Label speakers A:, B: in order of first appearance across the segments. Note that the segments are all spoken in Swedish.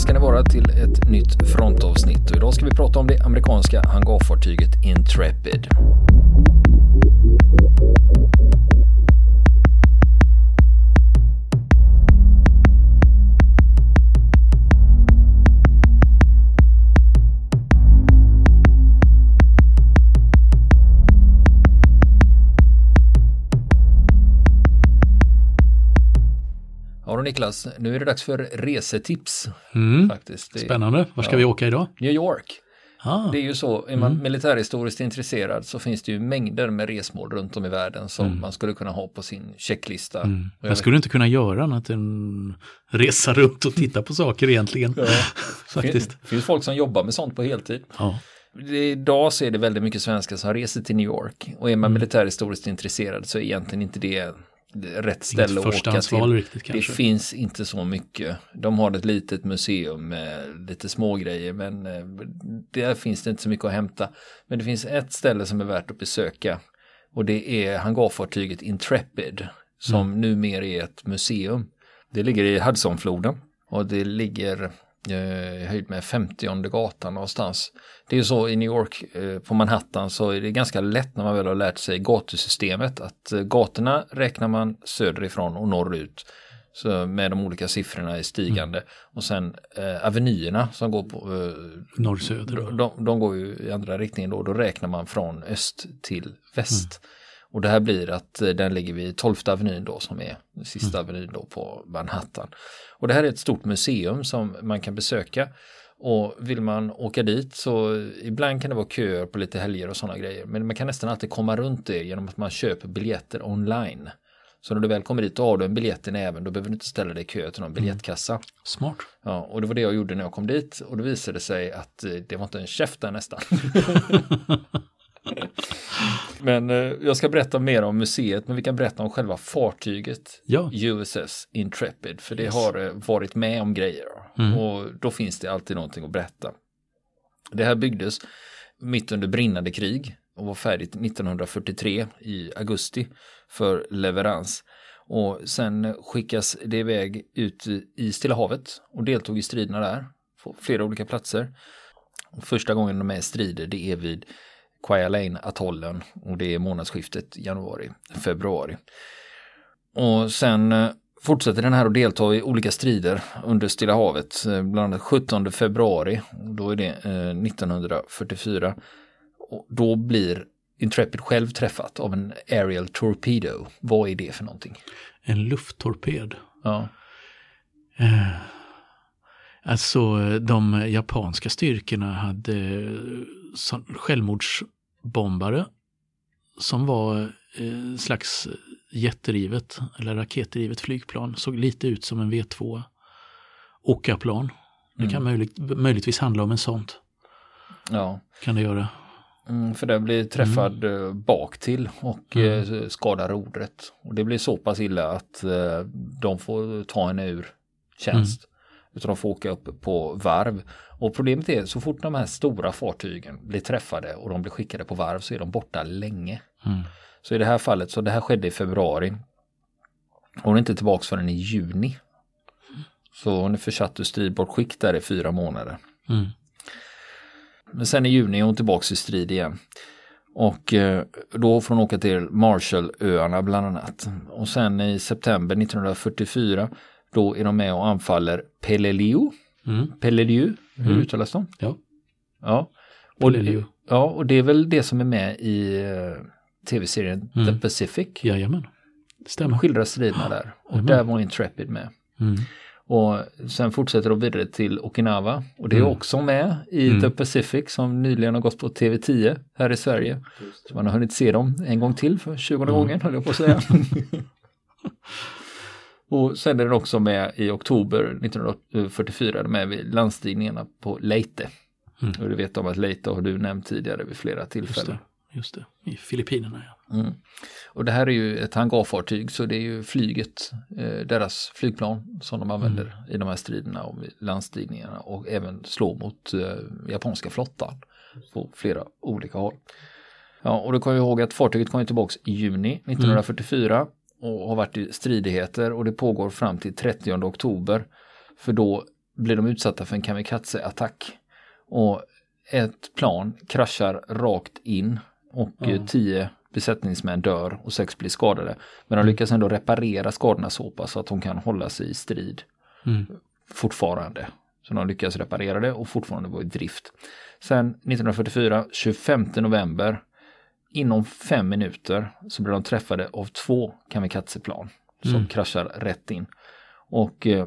A: ska ni vara till ett nytt frontavsnitt och idag ska vi prata om det amerikanska hangarfartyget Intrepid. Niklas, nu är det dags för resetips.
B: Mm.
A: Faktiskt.
B: Spännande. Var ska
A: ja.
B: vi åka idag?
A: New York.
B: Ah.
A: Det är ju så, är man militärhistoriskt intresserad så finns det ju mängder med resmål runt om i världen som man skulle kunna ha på sin checklista. Och jag
B: Jag
A: vet-
B: skulle inte kunna göra annat än resa runt och titta på saker egentligen. Faktiskt.
A: Det finns folk som jobbar med sånt på heltid.
B: Ja.
A: Idag så är det väldigt mycket svenskar som reser till New York och är man militärhistoriskt intresserad så är egentligen inte det rätt ställe att åka till.
B: riktigt kanske.
A: Det finns inte så mycket. De har ett litet museum med lite små grejer men eh, där finns det inte så mycket att hämta. Men det finns ett ställe som är värt att besöka och det är hangarfartyget Intrepid som
B: Mm.
A: numera är ett museum. Det ligger i Hudsonfloden och det ligger eh, höjd med 50 gatan någonstans. Det är ju så i New York eh, på Manhattan så är det ganska lätt när man väl har lärt sig gatusystemet att eh, gatorna räknar man söderifrån och norrut. Så med de olika siffrorna i stigande och sen eh, avenyerna som går på eh,
B: Norr-söder.
A: de, de går ju i andra riktningen då, då räknar man från öst till väst. Och det här blir att eh, den ligger vid 12 avenyn då som är sista avenyn då på Manhattan. Och det här är ett stort museum som man kan besöka. Och vill man åka dit så ibland kan det vara köer på lite helger och sådana grejer. Men man kan nästan alltid komma runt det genom att man köper biljetter online. Så när du väl kommer dit och har du en biljett i näven då behöver du inte ställa dig i kö till någon biljettkassa.
B: Smart.
A: Ja, och det var det jag gjorde när jag kom dit och då visade det sig att eh, det var inte en käft där nästan. men eh, jag ska berätta mer om museet, men vi kan berätta om själva fartyget
B: Ja.
A: USS Intrepid, för det
B: Yes.
A: har eh, varit med om grejer.
B: Mm.
A: Och då finns det alltid någonting att berätta. Det här byggdes mitt under brinnande krig och var färdigt 1943 i augusti för leverans. Och sen skickas det iväg ut i Stilla havet och deltog i striderna där på flera olika platser. Och första gången de är i strider det är vid Kwajalein-atollen och det är månadsskiftet januari-februari. Och sen eh, fortsätter den här att delta i olika strider under Stilla havet, eh, bland annat 17 februari, då är det eh, 1944. Och då blir Intrepid själv träffat av en aerial torpedo. Vad är det för någonting?
B: En lufttorped.
A: Ja,
B: Eh, Alltså de japanska styrkorna hade eh, självmordsbombare som var eh, slags jetdrivet eller raketdrivet flygplan. Såg lite ut som en V2 Oka-plan. Det kan möjligt, möjligtvis handla om en sånt.
A: ja.
B: Kan det göra.
A: Mm, för den blir träffad eh, bak till och eh, skadar rodret. Och det blir så pass illa att eh, de får ta henne ur tjänst. Utan de får åka upp på varv. Och problemet är så fort de här stora fartygen blir träffade och de blir skickade på varv så är de borta länge.
B: Mm.
A: Så i det här fallet, så det här skedde i februari. Hon är inte tillbaka förrän i juni. Så hon är försatt ur stridbart skick där i fyra månader.
B: Mm.
A: Men sen i juni är hon tillbaka i strid igen. Och eh, då får hon åka till Marshallöarna bland annat. Och sen i september 1944 då är de med och anfaller Peleliu.
B: Mm.
A: Peleliu, hur
B: Mm.
A: uttalas de?
B: Ja.
A: Ja. Och,
B: Peleliu.
A: ja, och det är väl det som är med i eh, tv-serien The
B: Mm.
A: Pacific.
B: Jajamän. Stämmer.
A: skildrar striderna där. Och
B: Jajamän.
A: där var Intrepid med.
B: Mm.
A: Och sen fortsätter de vidare till Okinawa och det är
B: Mm.
A: också med i
B: Mm.
A: The Pacific som nyligen har gått på TV10 här i Sverige. Så man har hunnit se dem en gång till för 20
B: Mm.
A: gången höll jag på att säga. och sen är den också med i oktober 1944 med vid landstigningarna på Leyte.
B: Mm.
A: Och du vet om att Leyte har du nämnt tidigare vid flera
B: Just
A: tillfällen.
B: det. Just det. I Filippinerna ja.
A: Mm. Och det här är ju ett hangarfartyg så det är ju flyget, eh, deras flygplan som de använder i de här striderna och landstigningarna och även slår mot eh, japanska flottan på flera olika håll. Ja, och du ju ihåg att fartyget kom ju tillbaks i juni 1944 och har varit i stridigheter och det pågår fram till 30 oktober. För då blir de utsatta för en kamikaze-attack. Och ett plan kraschar rakt in och
B: Ja.
A: tio besättningsmän dör och sex blir skadade. Men de lyckas ändå reparera skadorna så pass att de kan hålla sig i strid
B: Mm.
A: fortfarande. Så de lyckas reparera det och fortfarande vara i drift. Sen 1944, 25 november, inom fem minuter så blir de träffade av två kamikazeplan som
B: Mm.
A: kraschar rätt in. Och eh,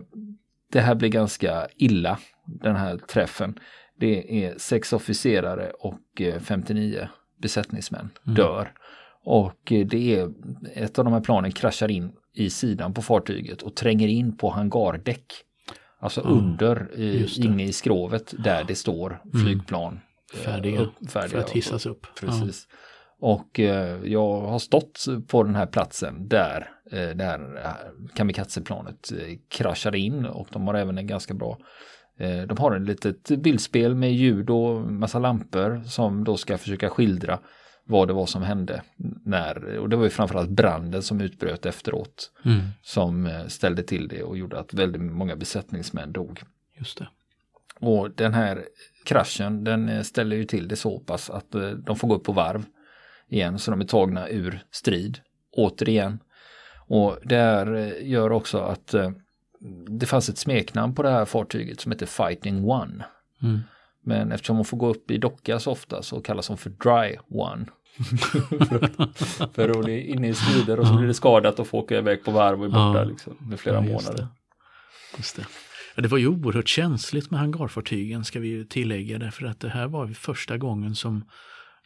A: det här blir ganska illa, den här träffen. Det är sex officerare och eh, 59 besättningsmän
B: Mm.
A: dör. Och eh, det är, ett av de här planen kraschar in i sidan på fartyget och tränger in på hangardäck. Alltså
B: Mm.
A: under, i.
B: Mm.
A: inne i skrovet där det står flygplan. eh,
B: Färdiga,
A: upp- färdiga
B: för att hissas upp.
A: Precis. Och eh, jag har stått på den här platsen där eh, det här eh, kamikazeplanet kraschade in och de har även en ganska bra de har en litet bildspel med ljud och massa lampor som då ska försöka skildra vad det var som hände när, och det var ju framförallt branden som utbröt efteråt.
B: Mm.
A: som ställde till det och gjorde att väldigt många besättningsmän dog.
B: Just det.
A: Och den här kraschen den ställer ju till det så pass att de får gå upp på varv igen så de är tagna ur strid återigen. Och det här eh, gör också att eh, det fanns ett smeknamn på det här fartyget som heter Fighting One.
B: Mm.
A: Men eftersom hon får gå upp i docka så ofta så kallas hon för Dry One. för hon är inne i strider och så blir det skadat och får åka iväg på varv och är borta
B: Ja.
A: liksom, med flera
B: Ja, just
A: månader.
B: det. Just det. Ja, det var ju oerhört känsligt med hangarfartygen ska vi ju tillägga därför att det här var första gången som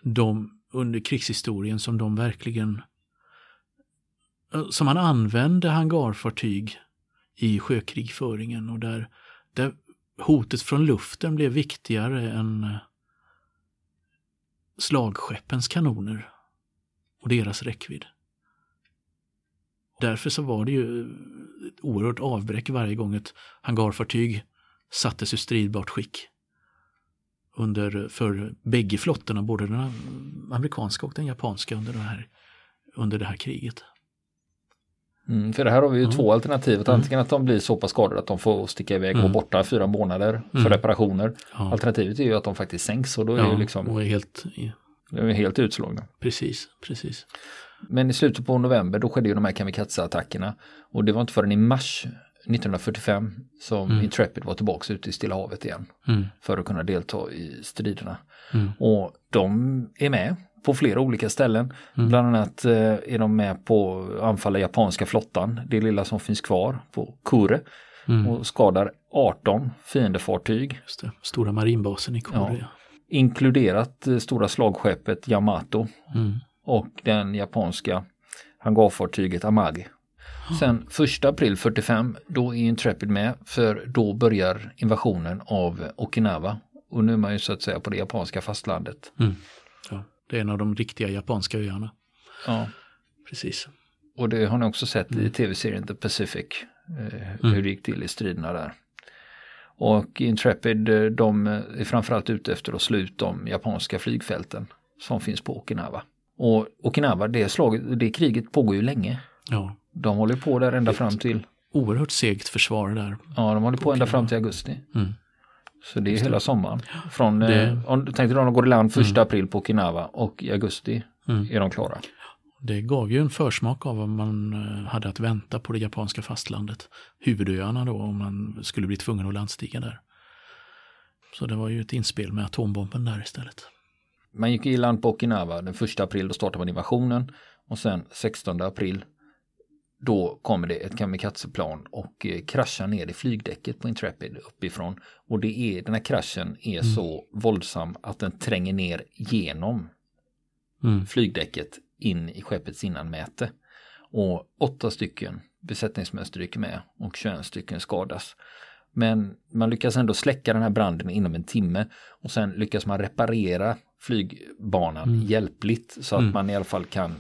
B: de under krigshistorien som de verkligen eh, som man använde hangarfartyg i sjökrigföringen och där, där hotet från luften blev viktigare än eh, slagskeppens kanoner och deras räckvidd. Därför så var det ju eh, ett oerhört avbräck varje gång ett hangarfartyg sattes ur stridbart skick. Under, för bägge flottorna, både den amerikanska och den japanska under det här, under det här kriget.
A: Mm, för det här har vi ju
B: Mm.
A: två alternativ.
B: Mm.
A: antingen att de blir så pass skadade att de får sticka iväg och
B: Mm.
A: vara borta fyra månader för
B: Mm.
A: reparationer.
B: Ja,
A: Alternativet är ju att de faktiskt sänks och då är
B: ja
A: ju liksom
B: och är helt,
A: de är helt utslagna.
B: precis, precis.
A: Men i slutet på november då skedde ju de här kamikaze-attackerna. Och det var inte förrän i mars 1945 som
B: Mm.
A: Intrepid var tillbaka ute i Stilla havet igen.
B: Mm,
A: För att kunna delta i striderna.
B: mm,
A: Och de är med på flera olika ställen.
B: Mm.
A: Bland annat eh, är de med på att anfalla japanska flottan, det lilla som finns kvar på Kure.
B: mm.
A: Och skadar 18 fiendefartyg.
B: Stora marinbasen i Korea.
A: Inkluderat eh, stora slagskeppet Yamato
B: Mm.
A: och den japanska hangarfartyget Amagi. Sen 1 april 45 då är Intrepid med för då börjar invasionen av Okinawa. Och nu är man ju så att säga på det japanska fastlandet.
B: Mm. Ja, det är en av de riktiga japanska öarna.
A: Ja.
B: Precis.
A: Och det har ni också sett
B: Mm.
A: i tv-serien The Pacific. Eh, Hur det gick till i striderna där. Och Intrepid eh, de är framförallt ute efter att slå ut de japanska flygfälten som finns på Okinawa. Och Okinawa, det, slaget, det kriget pågår ju länge.
B: Ja,
A: De håller på där ända fram till,
B: oerhört segt försvar där.
A: ja de håller på ända fram till augusti.
B: Mm.
A: Så det är hela sommaren. Från,
B: Det-
A: eh, om du tänkte då de går i land första april på Okinawa och i augusti
B: Mm.
A: är de klara.
B: Det gav ju en försmak av vad man eh, hade att vänta på det japanska fastlandet. Huvudöarna då, om man skulle bli tvungen att landstiga där. Så det var ju ett inspel med atombomben där istället.
A: Man gick i land på Okinawa den 1 april, då startade man invasionen. Och sen 16 april, då kommer det ett kamikazeplan och eh, kraschar ner i flygdäcket på Intrepid uppifrån. Och det är, den här kraschen är så våldsam att den tränger ner genom
B: Mm.
A: flygdäcket in i skeppets innanmäte. Och åtta stycken besättningsmän stryker med och 21 stycken skadas. Men man lyckas ändå släcka den här branden inom en timme och sen lyckas man reparera flygbanan
B: Mm.
A: hjälpligt så att
B: Mm.
A: man i alla fall kan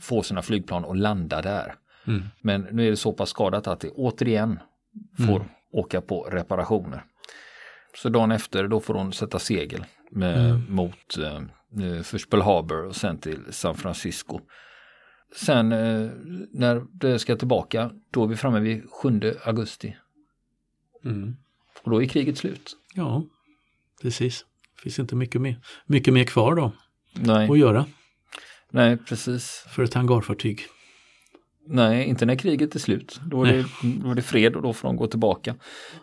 A: få sina flygplan att landa där.
B: Mm.
A: Men nu är det så pass skadat att det återigen får
B: Mm.
A: åka på reparationer. Så dagen efter då får hon sätta segel med,
B: Mm.
A: mot eh, eh, först Pearl Harbor och sen till San Francisco. Sen eh, när det ska tillbaka då är vi framme vid 7 augusti.
B: Mm.
A: Och då är kriget slut.
B: Ja, precis. Det finns inte mycket mer, mycket mer kvar då
A: Nej,
B: att göra
A: nej precis.
B: för ett hangarfartyg.
A: Nej, inte när kriget är slut. Då är, det, då är det fred och då får de gå tillbaka.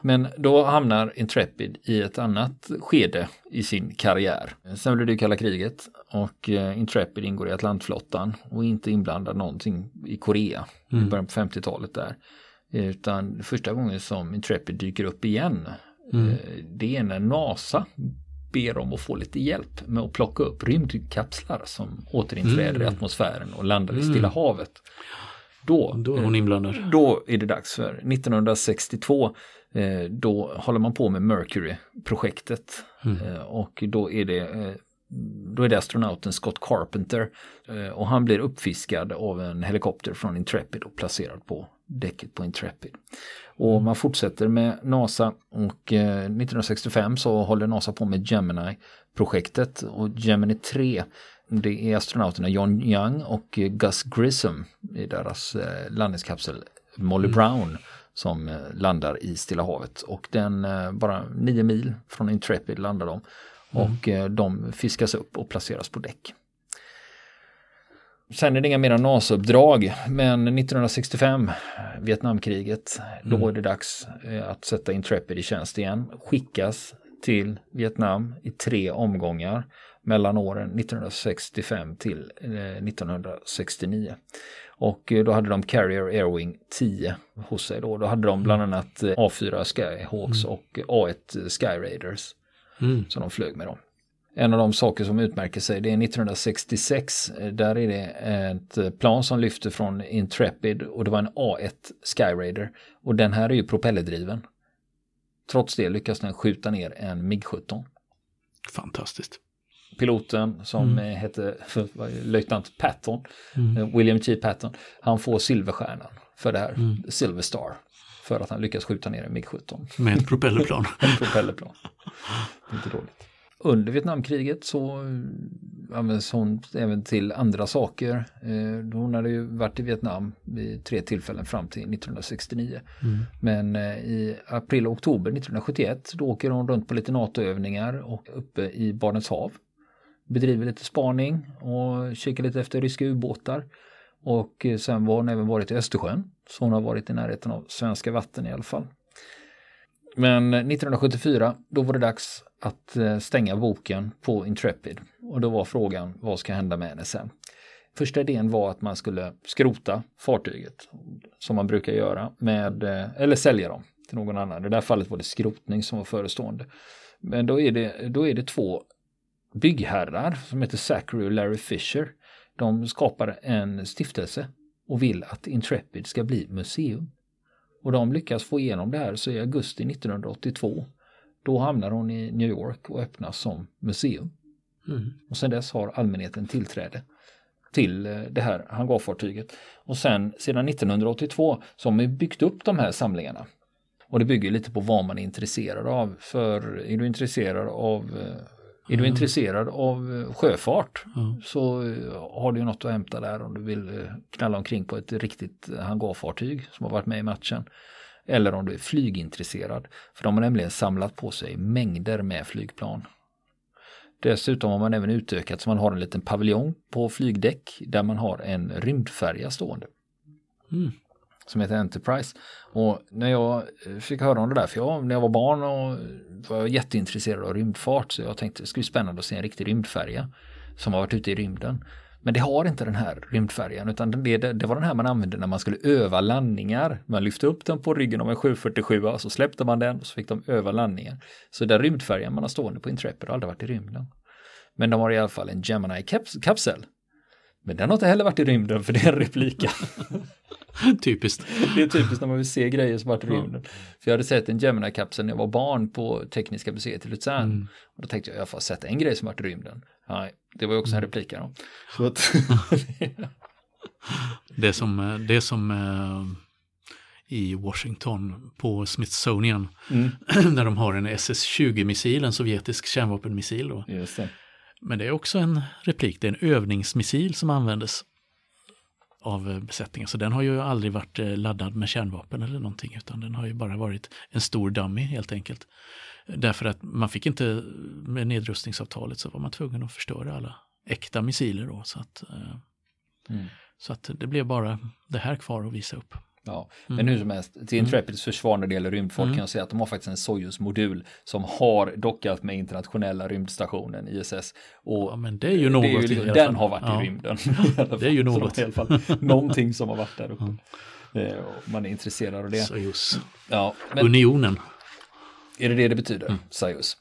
A: Men då hamnar Intrepid i ett annat skede i sin karriär. Sen blir det kalla kriget och eh, Intrepid ingår i Atlantflottan och inte inblandad någonting i Korea i
B: Mm.
A: början på 50-talet där. Utan första gången som Intrepid dyker upp igen
B: Mm.
A: eh, det är när NASA ber om att få lite hjälp med att plocka upp rymdkapslar som återinträder i
B: Mm.
A: atmosfären och landar i
B: Mm.
A: Stilla havet. Då,
B: Då är hon inblandad.
A: då är det dags för 1962. Eh, då håller man på med Mercury-projektet.
B: Mm.
A: Eh, och då är det eh, då är det astronauten Scott Carpenter och han blir uppfiskad av en helikopter från Intrepid och placerad på däcket på Intrepid. Och man fortsätter med NASA och eh, 1965 så håller NASA på med Gemini-projektet. Och Gemini 3 det är astronauterna John Young och eh, Gus Grissom i deras eh, landningskapsel Molly Brown som eh, landar i Stilla havet. Och den eh, bara nio mil från Intrepid landar de. Och eh, de fiskas upp och placeras på däck. Sen är det inga mera NASA-uppdrag, men 1965, Vietnamkriget, då är det dags eh, att sätta Intrepid i tjänst igen. Skickas till Vietnam i tre omgångar mellan åren 1965 till eh, 1969. Och eh, då hade de Carrier Airwing 10 hos sig då. Då hade de bland annat eh, A4 Skyhawks och A1 Sky Raiders
B: Mm.
A: som de flög med dem. En av de saker som utmärker sig det är 1966. eh, Där är det ett eh, plan som lyfter från Intrepid och det var en A1 Sky Raider. Och den här är ju propellerdriven. Trots det lyckas den skjuta ner en MiG-17.
B: Fantastiskt.
A: Piloten som
B: Mm.
A: eh, hette löjtnant Patton,
B: Mm.
A: William G. Patton, han får silverstjärnan för det här,
B: Mm.
A: Silver Star, för att han lyckas skjuta ner en MiG-17.
B: Med ett propellerplan.
A: Ett propellerplan. Inte dåligt. Under Vietnamkriget så används hon även till andra saker. Eh, Hon hade ju varit i Vietnam vid tre tillfällen fram till 1969.
B: Mm.
A: Men eh, i april och oktober 1971 då åker hon runt på lite NATO-övningar och uppe i Barents hav. Bedriver lite spaning och kikar lite efter ryska ubåtar. Och eh, sen var hon även varit i Östersjön. Så hon har varit i närheten av svenska vatten i alla fall. Men 1974 då var det dags att eh, stänga boken på Intrepid. Och då var frågan vad ska hända med henne sen? Första idén var att man skulle skrota fartyget som man brukar göra med, eh, eller sälja dem till någon annan. I det här fallet var det skrotning som var förestående. Men då är det, då är det två byggherrar som heter Zachary och Larry Fisher. De skapar en stiftelse och vill att Intrepid ska bli museum. Och de lyckas få igenom det här så i augusti 1982 då hamnar hon i New York och öppnas som museum.
B: Mm.
A: Och sen dess har allmänheten tillträde till eh, det här hangarfartyget. Och sen sedan 1982 så har man byggt upp de här samlingarna. Och det bygger lite på vad man är intresserad av. För är du intresserad av eh, är du
B: Mm.
A: intresserad av eh, sjöfart så eh, har du något att hämta där om du vill eh, knalla omkring på ett riktigt hangarfartyg som har varit med i matchen. Eller om du är flygintresserad. För de har nämligen samlat på sig mängder med flygplan. Dessutom har man även utökat så man har en liten paviljong på flygdäck där man har en rymdfärja stående
B: Mm
A: som heter Enterprise. Och när jag eh, fick höra om det där, för jag, när jag var barn och var jätteintresserad av rymdfart så jag tänkte det skulle bli spännande att se en riktig rymdfärja som har varit ute i rymden. Men det har inte den här rymdfärjan utan det, det, det var den här man använde när man skulle öva landningar. Man lyfte upp den på ryggen av en 747 och så släppte man den och så fick de öva landningen. Så den rymdfärjan man har stående på Intrepid har aldrig varit i rymden. Men de har i alla fall en Gemini-kapsel. Men den har inte heller varit i rymden för det är en replika.
B: Typiskt.
A: Det är typiskt när man vill se grejer som varit i rymden. För jag hade sett en Gemini-kapsel när jag var barn på Tekniska museet i Luzern.
B: Mm.
A: Och då tänkte jag, jag får sett en grej som varit i rymden. Nej, det var ju också en replika då. Så att,
B: Det som, eh, det som eh, i Washington på Smithsonian
A: mm,
B: där de har en SS-20-missil, en sovjetisk kärnvapenmissil. Då.
A: just det.
B: Men det är också en replik, det är en övningsmissil som användes av eh, besättningen. Så den har ju aldrig varit eh, laddad med kärnvapen eller någonting utan den har ju bara varit en stor dummy helt enkelt. Därför att man fick inte, med nedrustningsavtalet så var man tvungen att förstöra alla äkta missiler då. Så att, eh,
A: Mm.
B: så att det blev bara det här kvar att visa upp.
A: Ja, men hur som helst, till Intrepids försvar när det gäller rymdfart
B: Mm.
A: kan jag säga att de har faktiskt en Soyuz-modul som har dockat med internationella rymdstationen ISS. Och
B: Ja, men det är ju något
A: är ju, den
B: fall.
A: har varit
B: Ja.
A: i rymden. I
B: Det är ju något.
A: I alla fall någonting som har varit där uppe. Eh, och Man är intresserad av det.
B: Soyuz.
A: Ja, men
B: Unionen.
A: är det det det betyder?
B: Mm.
A: Soyuz.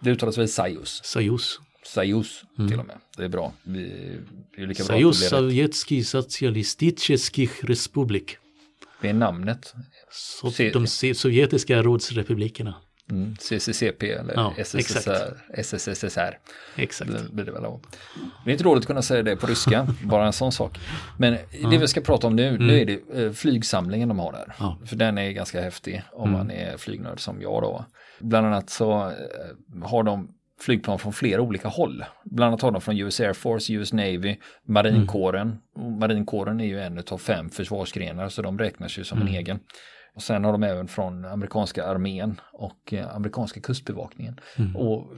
A: Det uttalas väl Soyuz?
B: Soyuz.
A: Soyuz
B: Mm.
A: till och med. Det är bra. Vi det är lika rätt.
B: Sovjetski Socialisticheski Republik.
A: Det är namnet.
B: Så de sovjetiska rådsrepublikerna.
A: Mm. CCCP eller
B: Ja,
A: SSSR. SSSR.
B: Exakt.
A: Det blir det väl av. Det är inte roligt att kunna säga det på ryska, bara en sån sak. Men det vi ska prata om nu, nu är det eh, flygsamlingen de har där.
B: Mm. Ja. Mm.
A: För den är ganska häftig om man är flygnörd som jag då. Bland annat så eh, har de flygplan från flera olika håll. Bland annat har de från US Air Force, US Navy, marinkåren. Och marinkåren är ju en av fem försvarsgrenar så de räknas ju som en egen. Och sen har de även från amerikanska armén och eh, amerikanska kustbevakningen. Och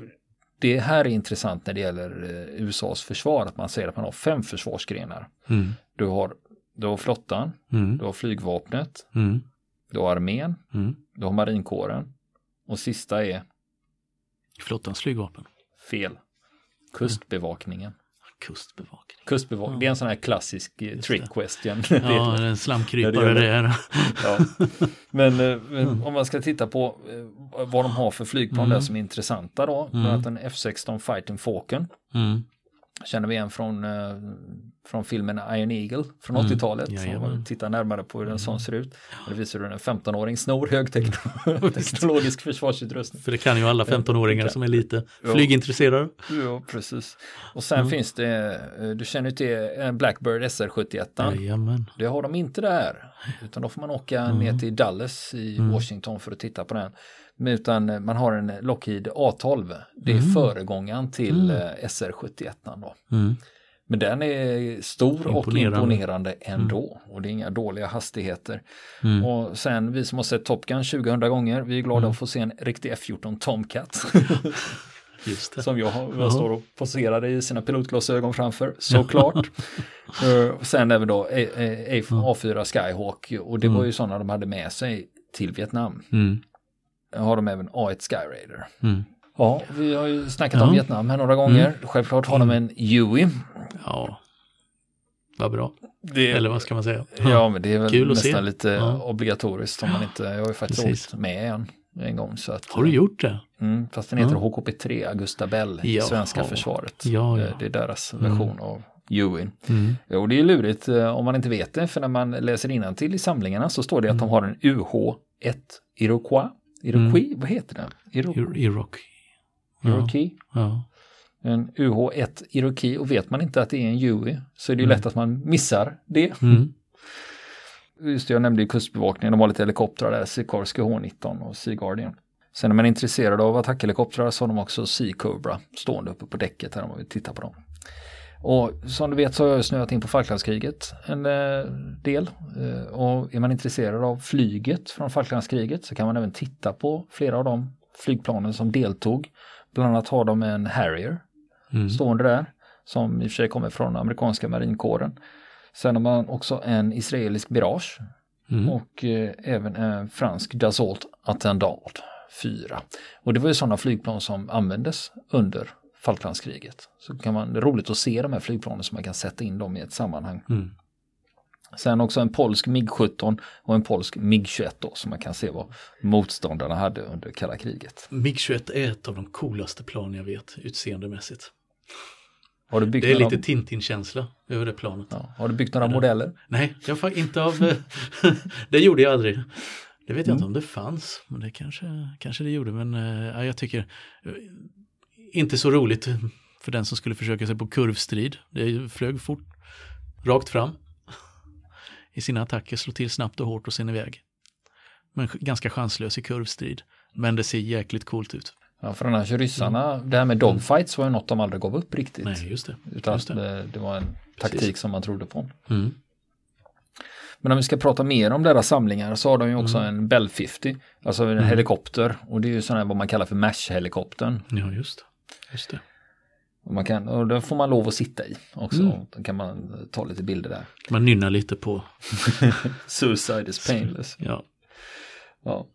A: det här är intressant när det gäller eh, USAs försvar, att man säger att man har fem försvarsgrenar.
B: Mm.
A: Du har, du har flottan,
B: Mm.
A: du har flygvapnet,
B: Mm.
A: du har armén,
B: Mm.
A: du har marinkåren och sista är
B: Flottans flygvapen.
A: fel. Kustbevakningen.
B: Kustbevakning.
A: Kustbevakning, det är en sån här klassisk eh, trick
B: det.
A: question.
B: Ja, en slamkrypare
A: det
B: är.
A: Ja. Men eh, men om man ska titta på eh, vad de har för flygplan där som är intressanta då, bland annat en F16 Fighting Falcon.
B: Mm.
A: Känner vi igen från, eh, från filmen Iron Eagle från
B: Mm.
A: 80-talet. Om
B: Jajamän.
A: man tittar närmare på hur en sån ser ut. Och det visar hur en 15-åring snor högteknologisk försvarsutrustning.
B: För det kan ju alla 15-åringar som är lite
A: Ja.
B: flygintresserade.
A: Ja, precis. Och sen finns det, eh, du känner ju till en Blackbird SR-71.
B: Jajamän.
A: Det har de inte där. Utan då får man åka ner till Dallas i Washington för att titta på den. Men utan eh, man har en Lockheed A12. Det är föregångaren till eh, SR71 då.
B: Mm.
A: Men den är stor och
B: Imponerande.
A: imponerande ändå. Och det är inga dåliga hastigheter.
B: Mm.
A: Och sen vi som har sett Top Gun 2000 gånger, vi är glada att få se en riktig F14 Tomcat.
B: Just det.
A: som jag, jag står och poserar i sina pilotglasögon framför, såklart. Eh, sen även då A- A- A- A4 Skyhawk och det var ju sådana de hade med sig till Vietnam.
B: Mm.
A: Har de även A1 Skyraider.
B: Mm.
A: Ja, vi har ju snackat
B: Ja.
A: om Vietnam här några gånger. Självklart har de en Huey.
B: Ja, vad bra.
A: Det,
B: Eller vad ska man säga?
A: Ja, men det är väl
B: Kul
A: nästan
B: se.
A: lite
B: Ja.
A: obligatoriskt om man inte, jag har ju faktiskt
B: Precis.
A: åkt med en, en gång. Så att,
B: Har du gjort det?
A: Mm, fast den heter
B: Ja.
A: HKP3, Augusta Bell, i
B: Jaha.
A: svenska försvaret.
B: Ja, ja.
A: Eh, Det är deras version av Huey.
B: Mm.
A: Jo, det är lurigt eh, om man inte vet det, för när man läser till i samlingarna så står det
B: Mm.
A: att de har en UH1 Iroquois. Iroquois, vad heter den? Iro
B: Ir- Irok. Ja.
A: Iroquois.
B: Ja.
A: En UH1 Iroquois och vet man inte att det är en Huey så är det ju lätt att man missar det.
B: Mm.
A: Just det, jag nämnde ju kustbevakningen, de har lite helikoptrar där, Sikorsky H19 och Sea Guardian. Sen är man intresserad av attackhelikoptrar så har de också Sea Cobra stående uppe på däcket här om man vill titta på dem. Och som du vet så har jag snöat in på Falklandskriget en eh, del. Eh, och är man intresserad av flyget från Falklandskriget så kan man även titta på flera av de flygplanen som deltog. Bland annat har de en Harrier
B: Mm.
A: stående där som i och för sig kommer från amerikanska marinkåren. Sen har man också en israelisk Mirage
B: Mm.
A: och eh, även en fransk Dassault Attendant 4. Och det var ju sådana flygplan som användes under Falklandskriget. Så kan man, det är roligt att se de här flygplanen så man kan sätta in dem i ett sammanhang.
B: Mm.
A: Sen också en polsk MIG-17 och en polsk MIG-21 då som man kan se vad motståndarna hade under kalla kriget.
B: MiG-21 är ett av de coolaste plan jag vet utseendemässigt.
A: Har du byggt
B: Det är
A: några,
B: lite Tintin-känsla över det planet.
A: ja, har du byggt några modeller?
B: Nej, jag inte av... det gjorde jag aldrig. Det vet jag inte om det fanns, men det kanske, kanske det gjorde. Men ja, jag tycker inte så roligt för den som skulle försöka sig på kurvstrid. Det flög fort, rakt fram i sina attacker, slå till snabbt och hårt och sen iväg. Men ganska chanslös i kurvstrid. Men det ser jäkligt coolt ut.
A: Ja, för annars ryssarna, det här med dogfights var ju något de aldrig gav upp riktigt.
B: Nej, just det.
A: Utan
B: just det.
A: det, det var en taktik
B: Precis.
A: som man trodde på.
B: Mm.
A: Men om vi ska prata mer om deras samlingar så har de ju också
B: Mm.
A: en Bell 50, alltså en helikopter. Och det är ju sån här vad man kallar för MASH-helikoptern.
B: Ja, just det. Just det.
A: Och, man kan, och den får man lov att sitta i också.
B: Mm.
A: Då kan man ta lite bilder där.
B: Man nynnar lite på,
A: Suicide is painless.
B: ja.
A: Ja.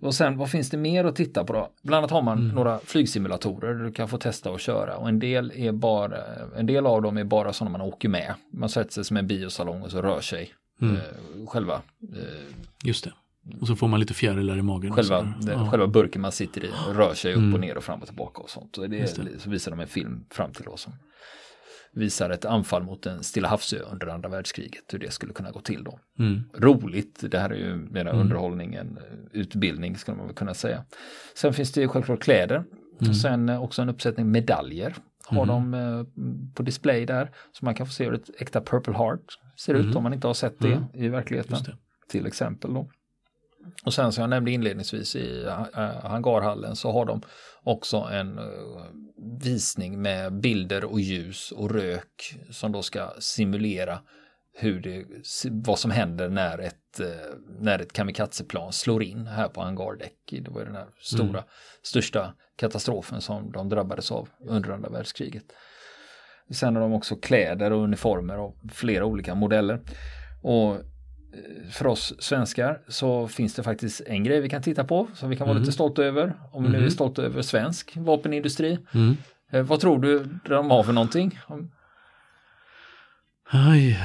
A: Och sen vad finns det mer att titta på då? Bland annat har man
B: Mm.
A: några flygsimulatorer du kan få testa och köra och en del, är bara, en del av dem är bara sådana man åker med. Man sätter sig som en biosalong och så rör sig
B: Mm.
A: eh, själva, eh,
B: Just det. Och så får man lite fjärilar i magen.
A: själva, det,
B: ja.
A: själva burken man sitter i rör sig upp
B: Mm.
A: och ner och fram och tillbaka och sånt. Och det,
B: det.
A: Så visar de en film fram till oss som visar ett anfall mot en Stilla havsö under andra världskriget, hur det skulle kunna gå till då.
B: Mm.
A: roligt. Det här är ju mer
B: Mm.
A: underhållning än utbildning skulle man väl kunna säga. Sen finns det ju självklart kläder.
B: Mm.
A: Och sen eh, också en uppsättning medaljer har de eh, på display där. Så man kan få se hur ett äkta Purple Heart ser ut
B: Mm.
A: om man inte har sett det
B: Mm.
A: i verkligheten.
B: Det.
A: Till exempel då. Och sen som jag nämnde inledningsvis i eh, hangarhallen så har de också en eh, visning med bilder och ljus och rök som då ska simulera hur det, vad som händer när ett, eh, när ett kamikazeplan slår in här på hangardäck. Det var den här stora,
B: Mm.
A: största katastrofen som de drabbades av under andra världskriget. Sen har de också kläder och uniformer av flera olika modeller. Och eh, för oss svenskar så finns det faktiskt en grej vi kan titta på som vi kan vara
B: Mhm.
A: lite stolta över. Om vi nu är
B: Mhm.
A: stolta över svensk vapenindustri.
B: Mm.
A: Eh, vad tror du de har för någonting?
B: Aj,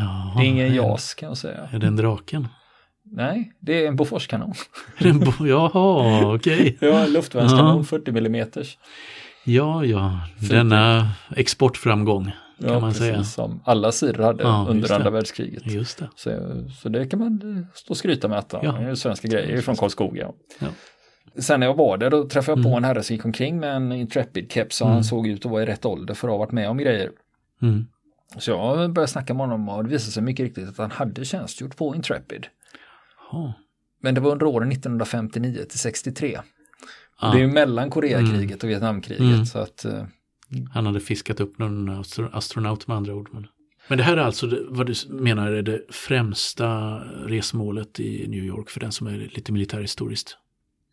B: ja,
A: Det är ingen JAS kan jag säga.
B: Är det en draken?
A: Nej, det är en Boforskanon.
B: Bo- Jaha, okej.
A: Ja, luftvärnskanon
B: Ja.
A: 40 millimeters.
B: Ja, ja, denna exportframgång kan
A: Ja,
B: man
A: precis
B: säga.
A: som alla sidor hade
B: Ja,
A: under andra världskriget.
B: Just det.
A: Så, så det kan man stå och skryta med att
B: ja.
A: Det är svenska grejer från Karlskoga.
B: Ja.
A: Sen när jag var där då träffade jag på
B: Mm.
A: en herre som gick omkring med en Intrepid-keps och
B: Mm.
A: han såg ut att vara i rätt ålder för att ha varit med om grejer.
B: Mm.
A: Så jag började snacka med honom och det visade sig mycket riktigt att han hade tjänstgjort på Intrepid.
B: Ja.
A: Men det var under åren 1959 till 63.
B: Ah,
A: Det är ju mellan Koreakriget och Vietnamkriget.
B: Mm.
A: Så att, eh,
B: Han hade fiskat upp någon astro- astronaut med andra ord. Men, men det här är alltså det, vad du menar är det främsta resmålet i New York för den som är lite militärhistoriskt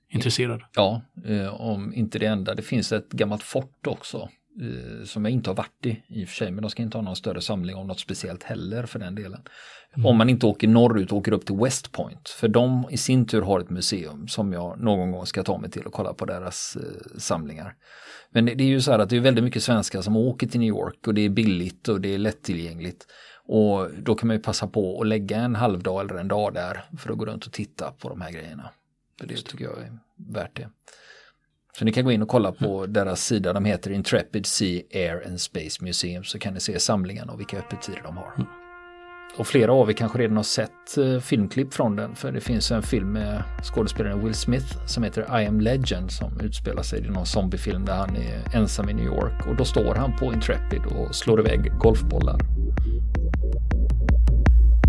B: intresserad.
A: ja, eh, om inte det enda. Det finns ett gammalt fort också. Eh, Som jag inte har varit i i och för sig. Men de ska inte ha någon större samling om något speciellt heller för den delen. Om man inte åker norrut och åker upp till West Point. För de i sin tur har ett museum som jag någon gång ska ta mig till och kolla på deras eh, samlingar. Men det, det är ju så här att det är väldigt mycket svenskar som åker till New York och det är billigt och det är lättillgängligt. Och då kan man ju passa på att lägga en halvdag eller en dag där för att gå runt och titta på de här grejerna. För det tycker jag är värt det. Så ni kan gå in och kolla på deras sida, de heter Intrepid Sea, Air and Space Museum. Så kan ni se samlingarna och vilka öppettider de har. Och flera av er kanske redan har sett eh, filmklipp från den. För det finns en film med skådespelaren Will Smith som heter I am Legend som utspelar sig i någon zombiefilm där han är ensam i New York. Och då står han på Intrepid och slår iväg golfbollar.